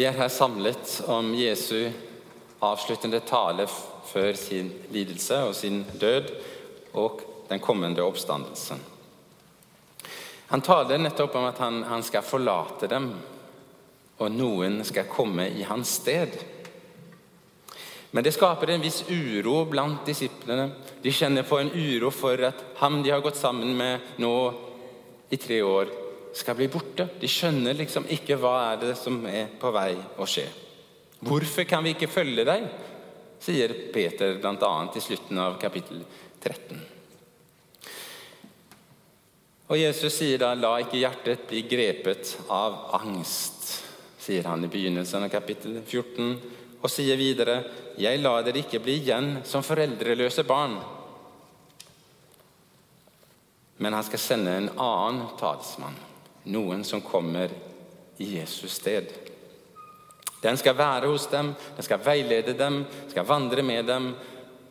Vi er her samlet om Jesu avsluttende tale før sin lidelse og sin død og den kommende oppstandelsen. Han taler nettopp om at han, han skal forlate dem, og noen skal komme i hans sted. Men det skaper en viss uro blant disiplene. De kjenner på en uro for at ham de har gått sammen med nå i tre år, skal bli borte. De skjønner liksom ikke hva er det som er på vei å skje. Hvorfor kan vi ikke følge deg? sier Peter bl.a. i slutten av kapittel 13. Og Jesus sier da 'la ikke hjertet bli grepet av angst', sier han i begynnelsen av kapittel 14, og sier videre 'jeg lar dere ikke bli igjen som foreldreløse barn'. Men han skal sende en annen talsmann noen som kommer i Jesus sted. Den skal være hos dem, den skal veilede dem, skal vandre med dem,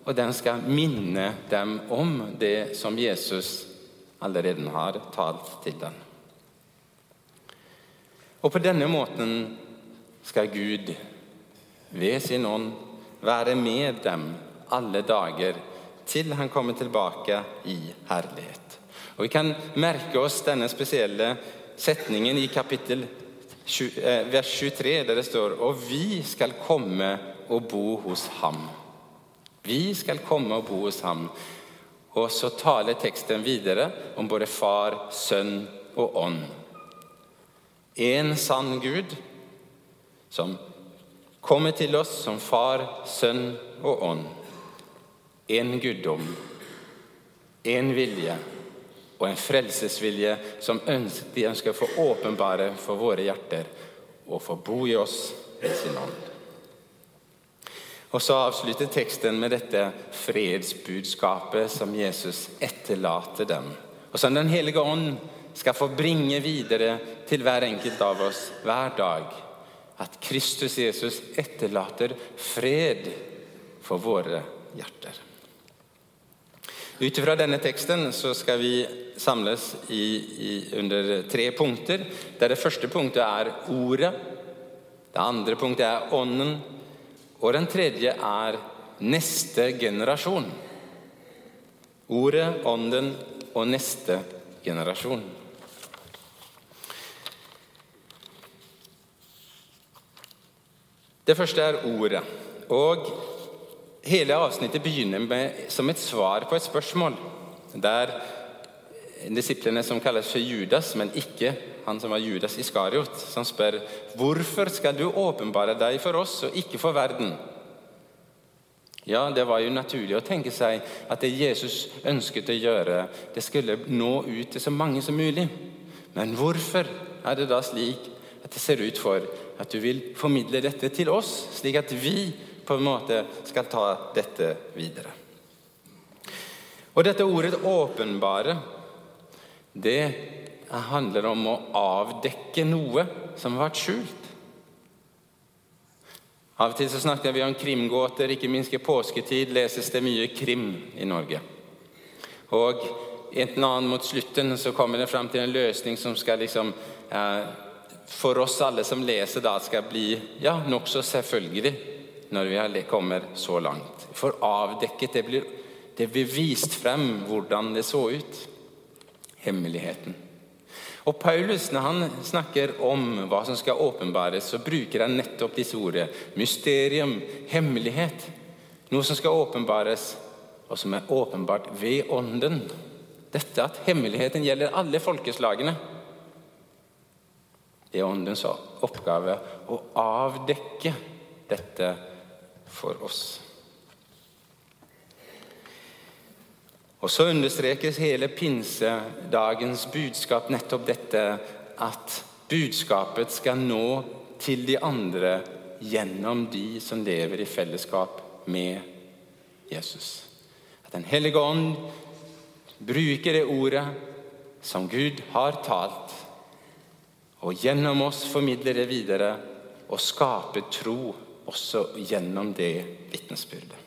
og den skal minne dem om det som Jesus allerede har talt til dem. Og på denne måten skal Gud ved sin ånd være med dem alle dager til han kommer tilbake i herlighet. Og Vi kan merke oss denne spesielle setningen i kapittel 20, eh, vers 23, der det står Og vi skal komme og bo hos ham. Vi skal komme og bo hos ham. Og så taler teksten videre om både Far, Sønn og Ånd. En sann Gud som kommer til oss som Far, Sønn og Ånd. En guddom, en vilje og en frelsesvilje som de ønsker å få åpenbare for våre hjerter og få bo i oss ved sin ånd. Og Så avslutter teksten med dette fredsbudskapet som Jesus etterlater dem, og som Den hellige ånd skal få bringe videre til hver enkelt av oss hver dag. At Kristus Jesus etterlater fred for våre hjerter. Ut fra denne teksten så skal vi samles i, i, under tre punkter. Der det første punktet er Ordet. Det andre punktet er Ånden. Og den tredje er neste generasjon. Ordet, Ånden og neste generasjon. Det første er Ordet. Og Hele avsnittet begynner med, som et svar på et spørsmål. Der disiplene som kalles for Judas, men ikke han som var Judas Iskariot, som spør hvorfor skal du åpenbare deg for oss og ikke for verden. Ja, Det var jo naturlig å tenke seg at det Jesus ønsket å gjøre, det skulle nå ut til så mange som mulig. Men hvorfor er det da slik at det ser ut for at du vil formidle dette til oss, slik at vi på en måte skal ta dette videre. Og dette ordet 'åpenbare' det handler om å avdekke noe som har vært skjult. Av og til så snakker vi om krimgåter. Ikke minst i påsketid leses det mye krim i Norge. Og enten annen mot slutten så kommer det fram til en løsning som skal liksom eh, for oss alle som leser, da skal bli ja, nokså selvfølgelig når vi kommer så langt. For avdekket det blir, det blir vist frem hvordan det så ut. Hemmeligheten. Og Paulus, når han snakker om hva som skal åpenbares, så bruker han nettopp disse ordene. Mysterium, hemmelighet. Noe som skal åpenbares, og som er åpenbart ved Ånden. Dette at hemmeligheten gjelder alle folkeslagene. Det er Åndens oppgave å avdekke dette for oss. Og Så understrekes hele pinsedagens budskap nettopp dette at budskapet skal nå til de andre gjennom de som lever i fellesskap med Jesus. At Den hellige ånd bruker det ordet som Gud har talt, og gjennom oss formidler det videre og skaper tro også gjennom det vitnesbyrdet.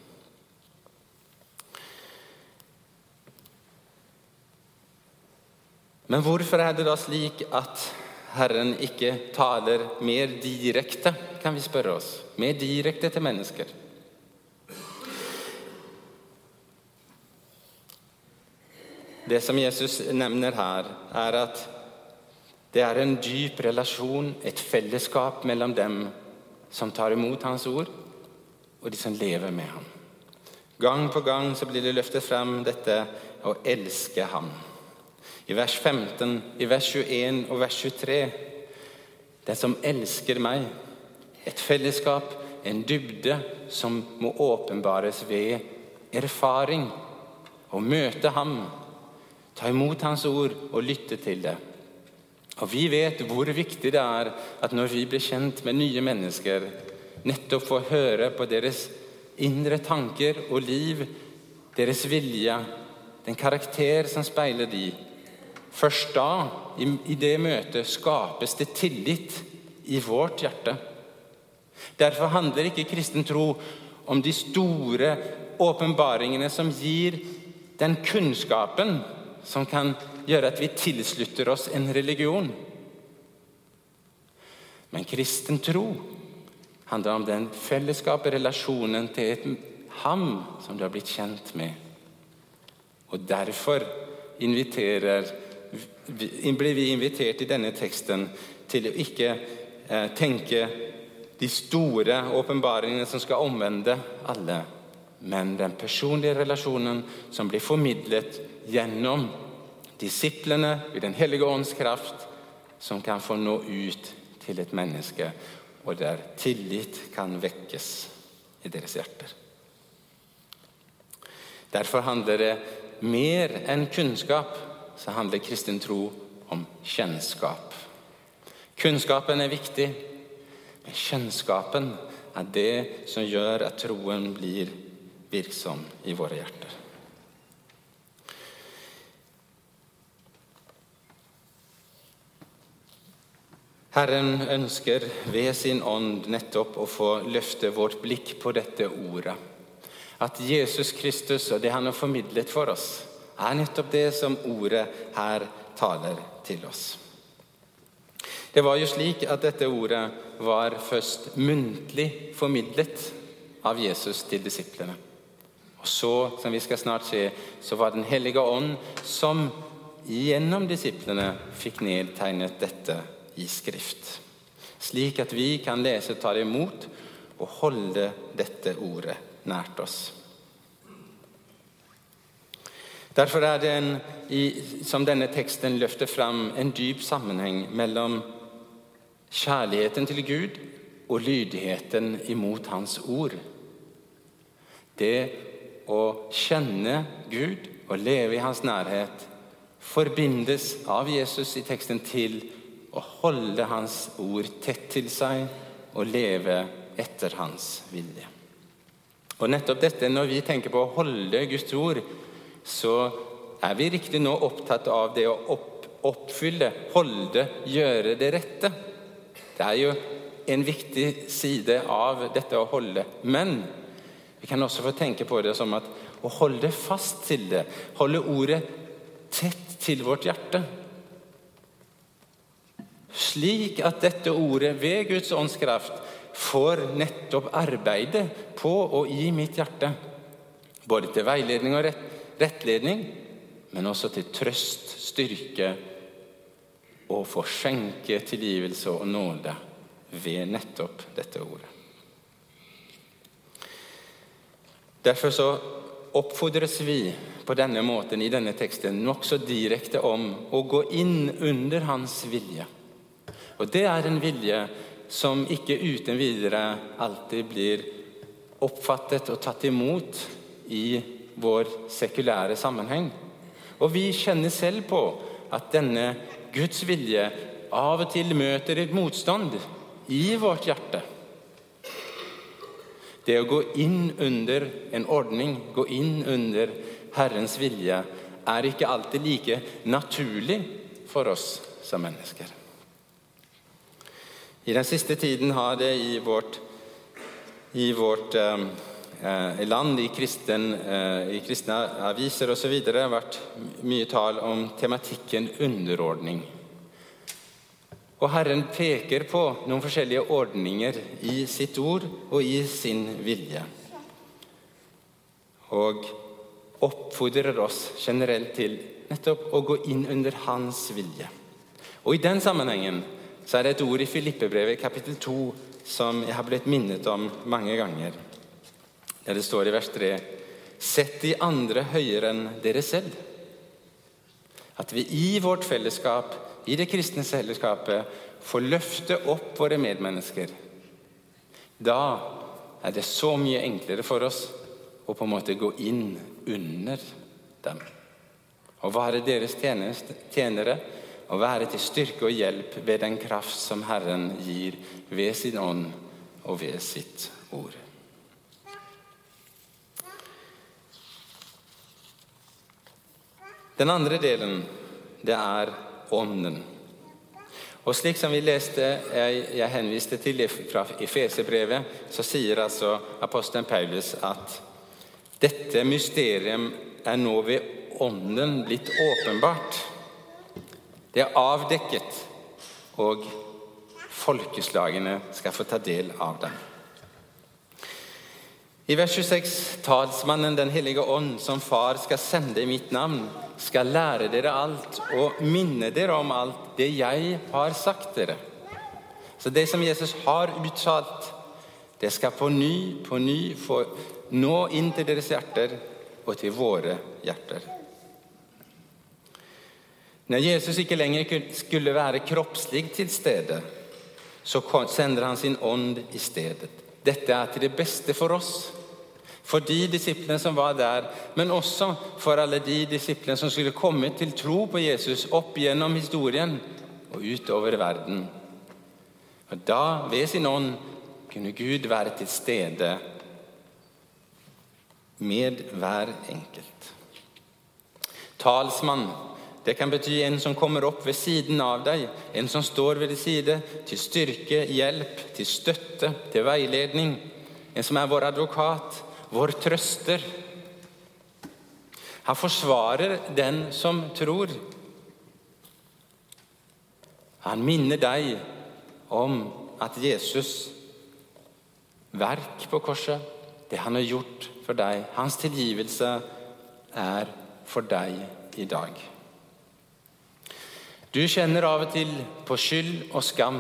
Men hvorfor er det da slik at Herren ikke taler mer direkte, kan vi spørre oss. Mer direkte til mennesker. Det som Jesus nevner her, er at det er en dyp relasjon, et fellesskap mellom dem som tar imot Hans ord, og de som lever med ham. Gang på gang så blir det løftet frem dette å elske ham. I vers 15, i vers 21 og vers 23 Den som elsker meg, et fellesskap, en dybde som må åpenbares ved erfaring. Å møte ham, ta imot hans ord og lytte til det. Og Vi vet hvor viktig det er at når vi blir kjent med nye mennesker, nettopp får høre på deres indre tanker og liv, deres vilje, den karakter som speiler de. Først da, i det møtet, skapes det tillit i vårt hjerte. Derfor handler ikke kristen tro om de store åpenbaringene som gir den kunnskapen som kan gjøre at vi tilslutter oss en religion. Men kristen tro handler om den fellesskapet, relasjonen til et ham som du har blitt kjent med. Og Derfor blir vi invitert i denne teksten til å ikke eh, tenke de store åpenbaringene som skal omvende alle, men den personlige relasjonen som blir formidlet gjennom disiplene i Den hellige ånds kraft, som kan få nå ut til et menneske og der tillit kan vekkes i deres hjerter. Derfor handler det mer enn kunnskap, så handler kristen tro om kjennskap. Kunnskapen er viktig, men kjennskapen er det som gjør at troen blir virksom i våre hjerter. Herren ønsker ved sin ånd nettopp å få løfte vårt blikk på dette ordet. At Jesus Kristus og det han har formidlet for oss, er nettopp det som ordet her taler til oss. Det var jo slik at dette ordet var først muntlig formidlet av Jesus til disiplene. Og så, som vi skal snart se, så var Den hellige ånd som gjennom disiplene fikk nedtegnet dette i Skrift, slik at vi kan lese, ta det imot og holde dette ordet nært oss. Derfor er det en, i, som denne teksten løfter fram, en dyp sammenheng mellom kjærligheten til Gud og lydigheten imot Hans ord. Det å kjenne Gud og leve i Hans nærhet forbindes av Jesus i teksten til å holde Hans ord tett til seg og leve etter Hans vilje. Og nettopp dette, Når vi tenker på å holde Guds ord, så er vi riktig nå opptatt av det å opp, oppfylle, holde, gjøre det rette. Det er jo en viktig side av dette å holde. Men vi kan også få tenke på det som at å holde fast til det, holde ordet tett til vårt hjerte slik at dette ordet ved Guds åndskraft får nettopp arbeide på og i mitt hjerte. Både til veiledning og rettledning, men også til trøst, styrke og få skjenke tilgivelse og nåde ved nettopp dette ordet. Derfor så oppfordres vi på denne måten i denne teksten nokså direkte om å gå inn under hans vilje. Og det er en vilje som ikke uten videre alltid blir oppfattet og tatt imot i vår sekulære sammenheng. Og vi kjenner selv på at denne Guds vilje av og til møter et motstand i vårt hjerte. Det å gå inn under en ordning, gå inn under Herrens vilje, er ikke alltid like naturlig for oss som mennesker. I den siste tiden har det i vårt, i vårt eh, eh land, i, kristen, eh, i kristne aviser osv., vært mye tall om tematikken underordning. Og Herren peker på noen forskjellige ordninger i sitt ord og i sin vilje. Og oppfordrer oss generelt til nettopp å gå inn under hans vilje. Og I den sammenhengen så er det et ord i Filippebrevet kapittel 2 som jeg har blitt minnet om mange ganger. Der det står i vers 3.: Sett de andre høyere enn dere selv. At vi i vårt fellesskap, i det kristne fellesskapet, får løfte opp våre medmennesker. Da er det så mye enklere for oss å på en måte gå inn under dem. Å være deres tjenere og være til styrke og hjelp ved den kraft som Herren gir ved sin ånd og ved sitt ord. Den andre delen, det er ånden. Og slik som vi leste, jeg, jeg henviste til fra Efeserbrevet, så sier altså apostelen Paulus at dette mysterium er nå ved Ånden blitt åpenbart. Det er avdekket, og folkeslagene skal få ta del av dem. I vers 26.: Talsmannen Den hellige ånd, som Far skal sende i mitt navn, skal lære dere alt og minne dere om alt det jeg har sagt dere. Så det som Jesus har uttalt, det skal på ny, på ny få nå inn til deres hjerter og til våre hjerter. Når Jesus ikke lenger skulle være kroppslig til stede, så sender han sin ånd i stedet. Dette er til det beste for oss, for de disiplene som var der, men også for alle de disiplene som skulle komme til tro på Jesus opp gjennom historien og utover verden. Og Da, ved sin ånd, kunne Gud være til stede med hver enkelt. Talsmann det kan bety en som kommer opp ved siden av deg, en som står ved din side, til styrke, hjelp, til støtte, til veiledning. En som er vår advokat, vår trøster. Han forsvarer den som tror. Han minner deg om at Jesus' verk på korset, det han har gjort for deg, hans tilgivelse, er for deg i dag. Du kjenner av og til på skyld og skam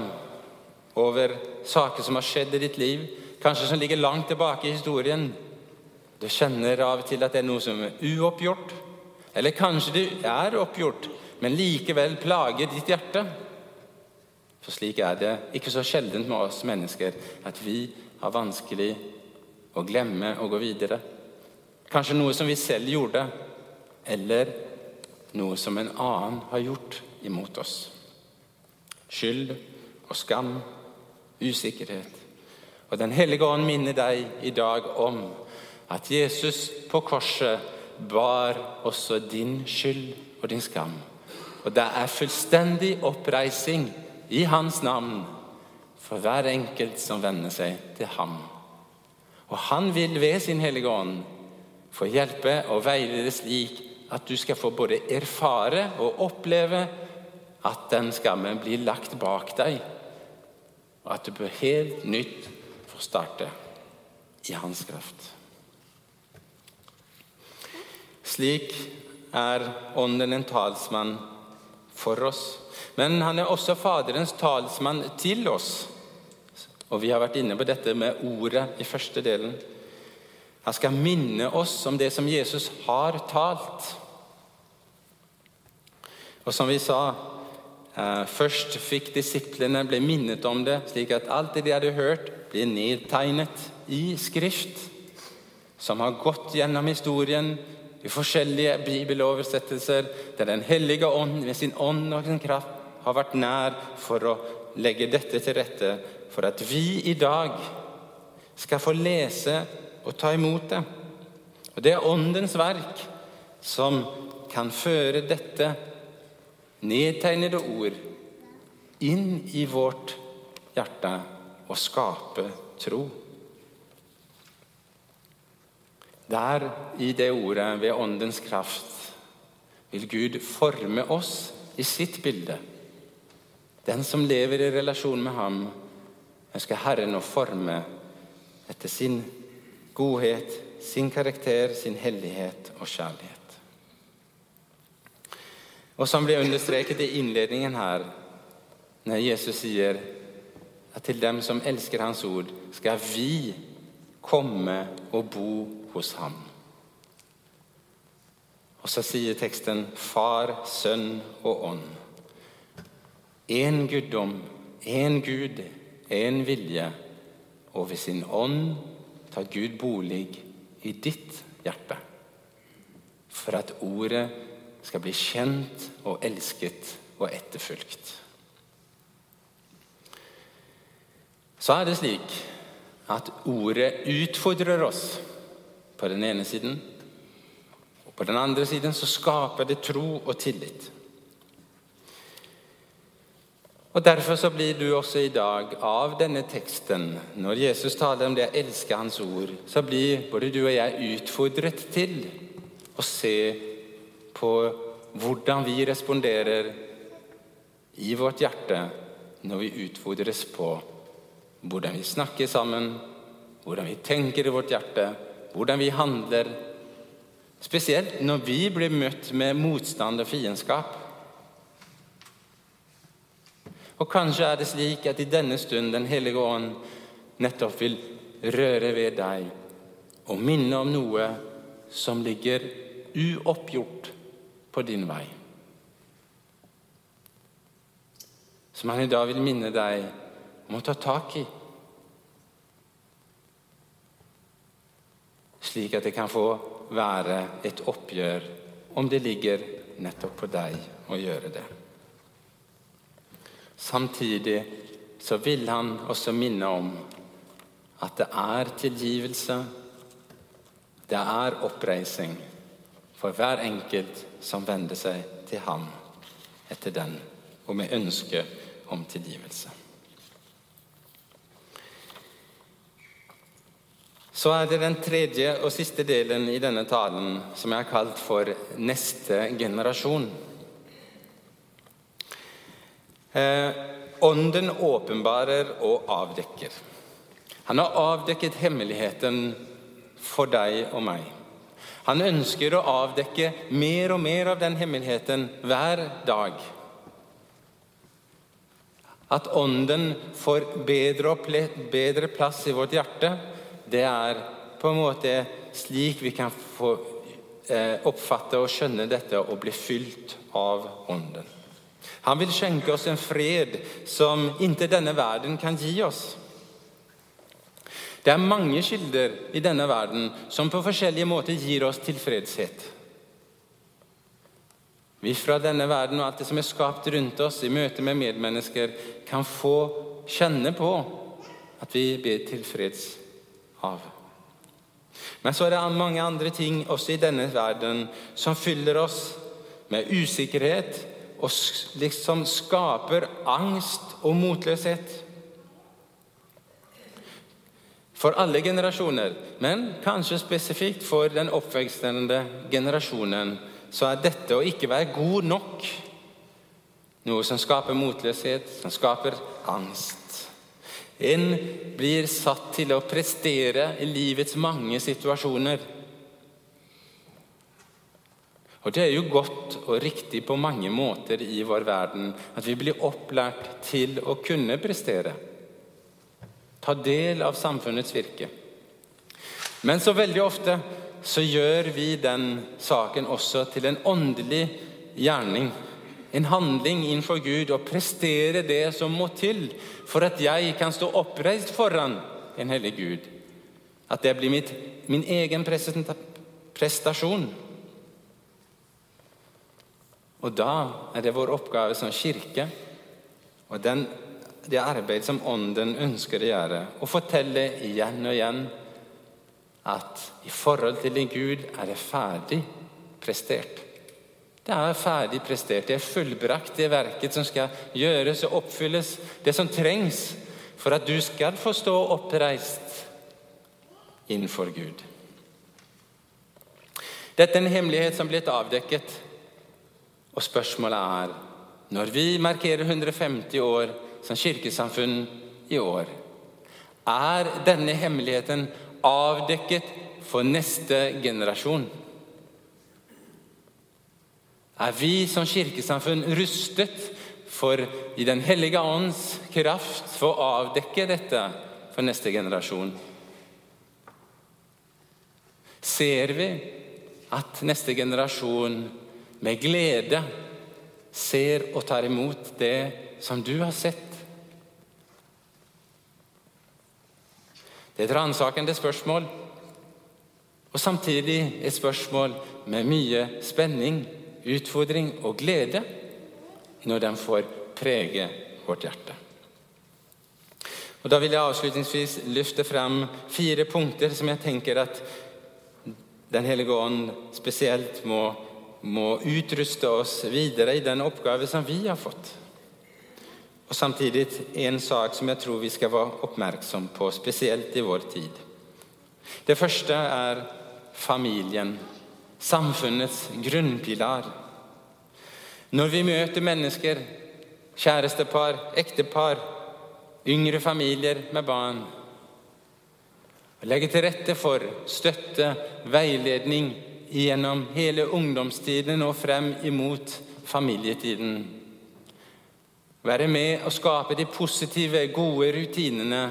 over saker som har skjedd i ditt liv, kanskje som ligger langt tilbake i historien. Du kjenner av og til at det er noe som er uoppgjort. Eller kanskje det er oppgjort, men likevel plager ditt hjerte. For slik er det ikke så sjeldent med oss mennesker at vi har vanskelig å glemme å gå videre. Kanskje noe som vi selv gjorde, eller noe som en annen har gjort imot oss. Skyld og skam, usikkerhet. Og Den hellige ånd minner deg i dag om at Jesus på korset bar også din skyld og din skam. Og det er fullstendig oppreising i hans navn for hver enkelt som venner seg til ham. Og han vil ved sin hellige ånd få hjelpe og veilede slik at du skal få både erfare og oppleve at den skammen blir lagt bak deg, og at du på helt nytt får starte i hans kraft. Slik er Ånden en talsmann for oss. Men han er også Faderens talsmann til oss. Og Vi har vært inne på dette med ordet i første delen. Han skal minne oss om det som Jesus har talt. Og som vi sa, Eh, først fikk disiplene bli minnet om det, slik at alt det de hadde hørt, ble nedtegnet i Skrift, som har gått gjennom historien i forskjellige bibeloversettelser, der Den hellige ånd med sin ånd og sin kraft har vært nær for å legge dette til rette, for at vi i dag skal få lese og ta imot det. Og Det er Åndens verk som kan føre dette nedtegnede ord inn i vårt hjerte og skape tro. Der, i det ordet, ved Åndens kraft, vil Gud forme oss i sitt bilde. Den som lever i relasjon med ham, ønsker Herren å forme etter sin godhet, sin karakter, sin hellighet og kjærlighet. Og som blir understreket i innledningen her, når Jesus sier at til dem som elsker Hans ord, skal vi komme og bo hos ham. Og så sier teksten Far, Sønn og Ånd. Én guddom, én Gud, én vilje, og ved sin ånd tar Gud bolig i ditt hjerte. For at ordet skal bli kjent og elsket og etterfulgt. Så er det slik at ordet utfordrer oss på den ene siden. Og på den andre siden så skaper det tro og tillit. Og Derfor så blir du også i dag av denne teksten, når Jesus taler om det å elske Hans ord, så blir både du og jeg utfordret til å se på hvordan vi responderer i vårt hjerte når vi utfordres på hvordan vi snakker sammen, hvordan vi tenker i vårt hjerte, hvordan vi handler. Spesielt når vi blir møtt med motstand og fiendskap. Og kanskje er det slik at i denne stund Den hellige ånd nettopp vil røre ved deg og minne om noe som ligger uoppgjort på din vei. Som han i dag vil minne deg om å ta tak i. Slik at det kan få være et oppgjør om det ligger nettopp på deg å gjøre det. Samtidig så vil han også minne om at det er tilgivelse, det er oppreising for hver enkelt som vender seg til ham etter den, og med ønske om tilgivelse. Så er det den tredje og siste delen i denne talen, som jeg har kalt for 'neste generasjon'. Eh, ånden åpenbarer og avdekker. Han har avdekket hemmeligheten for deg og meg. Han ønsker å avdekke mer og mer av den hemmeligheten hver dag. At Ånden får bedre og bedre plass i vårt hjerte, det er på en måte slik vi kan få eh, oppfatte og skjønne dette og bli fylt av Ånden. Han vil skjenke oss en fred som ikke denne verden kan gi oss. Det er mange kilder i denne verden som på forskjellige måter gir oss tilfredshet. Vi fra denne verden og alt det som er skapt rundt oss i møte med medmennesker, kan få kjenne på at vi blir tilfreds av. Men så er det mange andre ting også i denne verden som fyller oss med usikkerhet og liksom skaper angst og motløshet. For alle generasjoner, men kanskje spesifikt for den oppvekstende generasjonen, så er dette å ikke være god nok noe som skaper motløshet, som skaper angst. En blir satt til å prestere i livets mange situasjoner. Og Det er jo godt og riktig på mange måter i vår verden at vi blir opplært til å kunne prestere. Ta del av samfunnets virke. Men så veldig ofte så gjør vi den saken også til en åndelig gjerning. En handling innenfor Gud og prestere det som må til for at jeg kan stå oppreist foran en hellig Gud. At det blir mitt, min egen prestasjon. Og da er det vår oppgave som kirke og den, det arbeid som Ånden ønsker å gjøre, å fortelle igjen og igjen at i forhold til din Gud er det ferdig prestert. Det er ferdig prestert. Det er fullbrakt, det verket som skal gjøres og oppfylles. Det som trengs for at du skal få stå oppreist innenfor Gud. Dette er en hemmelighet som blitt avdekket og spørsmålet er når vi markerer 150 år som kirkesamfunn i år, er denne hemmeligheten avdekket for neste generasjon. Er vi som kirkesamfunn rustet for i Den hellige ånds kraft å avdekke dette for neste generasjon? Ser vi at neste generasjon med glede ser og tar imot det som du har sett. Det er et ransakende spørsmål, og samtidig et spørsmål med mye spenning, utfordring og glede når den får prege vårt hjerte. Og Da vil jeg avslutningsvis løfte frem fire punkter som jeg tenker at Den hellige ånd spesielt må må utruste oss videre i den oppgave som vi har fått. Og Samtidig en sak som jeg tror vi skal være oppmerksom på, spesielt i vår tid. Det første er familien, samfunnets grunnpilar. Når vi møter mennesker, kjærestepar, ektepar, yngre familier med barn, og legger til rette for støtte, veiledning, gjennom hele ungdomstiden og frem imot familietiden. Være med å skape de positive, gode rutinene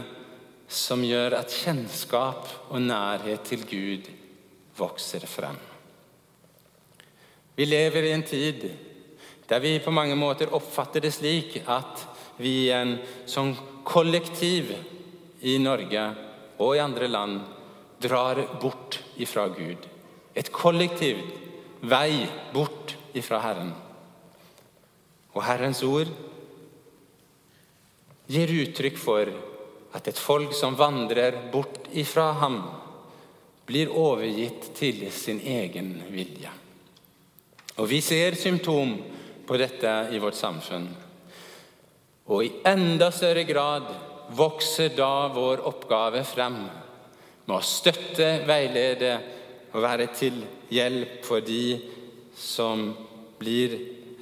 som gjør at kjennskap og nærhet til Gud vokser frem. Vi lever i en tid der vi på mange måter oppfatter det slik at vi en, som kollektiv i Norge og i andre land drar bort ifra Gud. Et kollektivt vei bort ifra Herren. Og Herrens ord gir uttrykk for at et folk som vandrer bort ifra ham, blir overgitt til sin egen vilje. Og Vi ser symptom på dette i vårt samfunn. Og i enda større grad vokser da vår oppgave frem med å støtte, veilede å være til hjelp for de som blir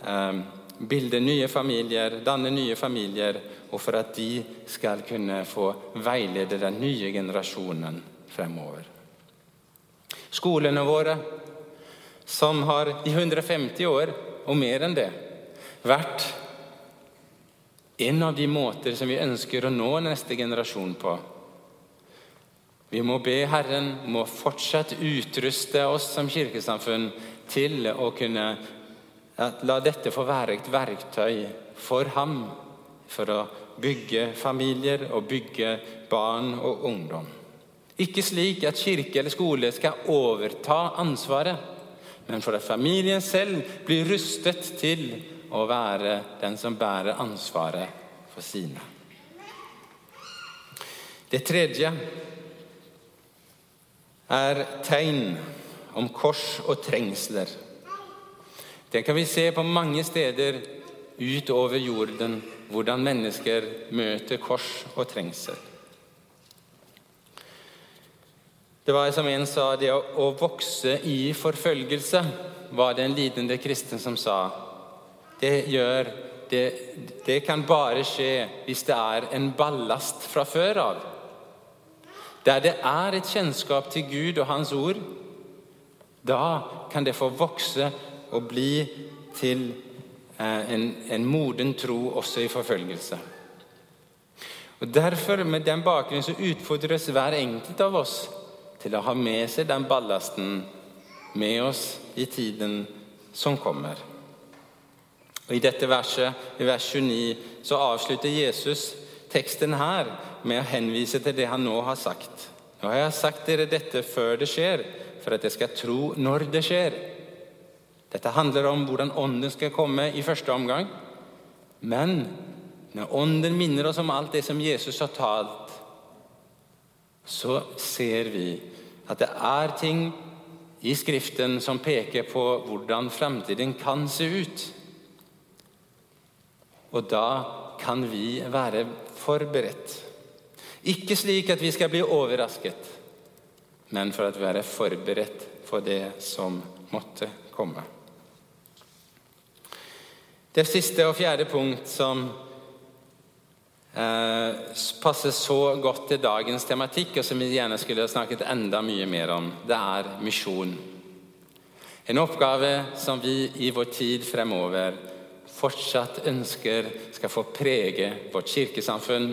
eh, bilder nye familier, danner nye familier, og for at de skal kunne få veilede den nye generasjonen fremover. Skolene våre, som har i 150 år og mer enn det vært en av de måter som vi ønsker å nå neste generasjon på, vi må be Herren må fortsatt utruste oss som kirkesamfunn til å kunne la dette få være et verktøy for ham for å bygge familier og bygge barn og ungdom. Ikke slik at kirke eller skole skal overta ansvaret, men for at familien selv blir rustet til å være den som bærer ansvaret for sine. Det tredje er tegn om kors og trengsler. Det kan vi se på mange steder utover jorden, hvordan mennesker møter kors og trengsel. Det var som en sa, det å vokse i forfølgelse, var det en lidende kristen som sa. Det, gjør, det, det kan bare skje hvis det er en ballast fra før av. Der det er et kjennskap til Gud og Hans ord, da kan det få vokse og bli til eh, en, en moden tro også i forfølgelse. Og Derfor, med den bakgrunnen, så utfordres hver enkelt av oss til å ha med seg den ballasten med oss i tiden som kommer. Og I dette verset, i vers 29, så avslutter Jesus teksten her med å henvise til det han nå har sagt. Nå har jeg sagt dere dette før det skjer, for at dere skal tro når det skjer. Dette handler om hvordan Ånden skal komme i første omgang. Men når Ånden minner oss om alt det som Jesus har talt, så ser vi at det er ting i Skriften som peker på hvordan framtiden kan se ut. Og da kan vi være forberedt. Ikke slik at vi skal bli overrasket, men for å være forberedt for det som måtte komme. Det siste og fjerde punkt som eh, passer så godt til dagens tematikk, og som vi gjerne skulle ha snakket enda mye mer om, det er misjon. En oppgave som vi i vår tid fremover fortsatt ønsker skal få prege vårt kirkesamfunn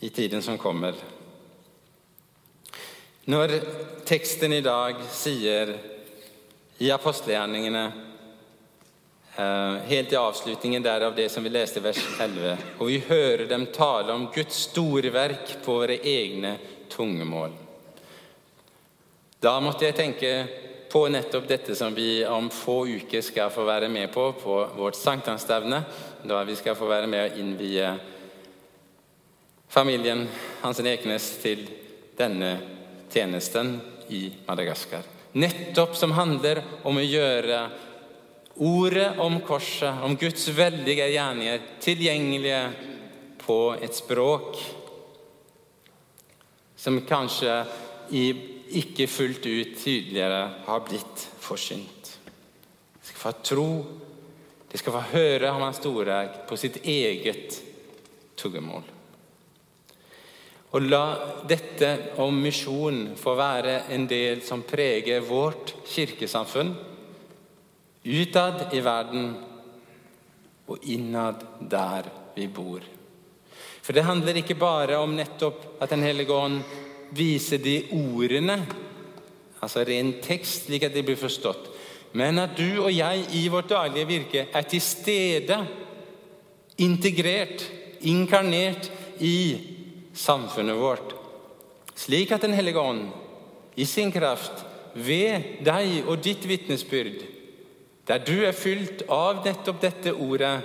i tiden som kommer. Når teksten i dag sier i apostelgjerningene eh, Helt i avslutningen der av det som vi leste i vers 11. Og vi hører dem tale om Guds storverk på våre egne tungemål. Da måtte jeg tenke på nettopp dette som vi om få uker skal få være med på på vårt sankthansstevne. Da vi skal få være med å innvie familien Hansen Ekenes til denne tjenesten i Madagaskar. Nettopp som handler om å gjøre ordet om korset, om Guds veldige gjerninger, tilgjengelige på et språk som kanskje ikke fullt ut tydeligere har blitt forsynt. De skal få tro, de skal få høre om Hans storverk på sitt eget tuggemål. Og la dette om misjon få være en del som preger vårt kirkesamfunn, utad i verden og innad der vi bor. For det handler ikke bare om nettopp at Den hellige ånd viser de ordene, altså ren tekst, slik at de blir forstått, men at du og jeg i vårt daglige virke er til stede, integrert, inkarnert i samfunnet vårt, slik at Den hellige ånd i sin kraft ved deg og ditt vitnesbyrd, der du er fylt av nettopp dette ordet,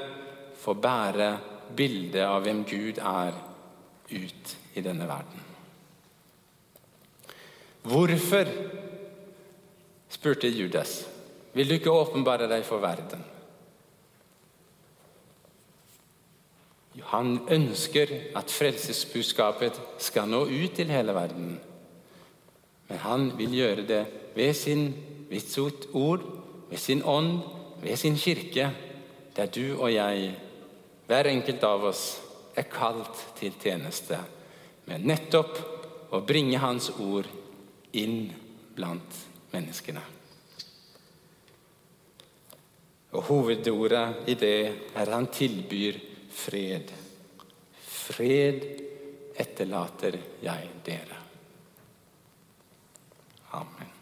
får bære bildet av hvem Gud er, ut i denne verden. Hvorfor, spurte Judas, vil du ikke åpenbare deg for verden? Han ønsker at frelsesbudskapet skal nå ut til hele verden. Men han vil gjøre det ved sin vitsot ord, ved sin ånd, ved sin kirke, der du og jeg, hver enkelt av oss, er kalt til tjeneste. med nettopp å bringe Hans ord inn blant menneskene. Og Hovedordet i det er han tilbyr fred. Fred etterlater jeg dere. Amen.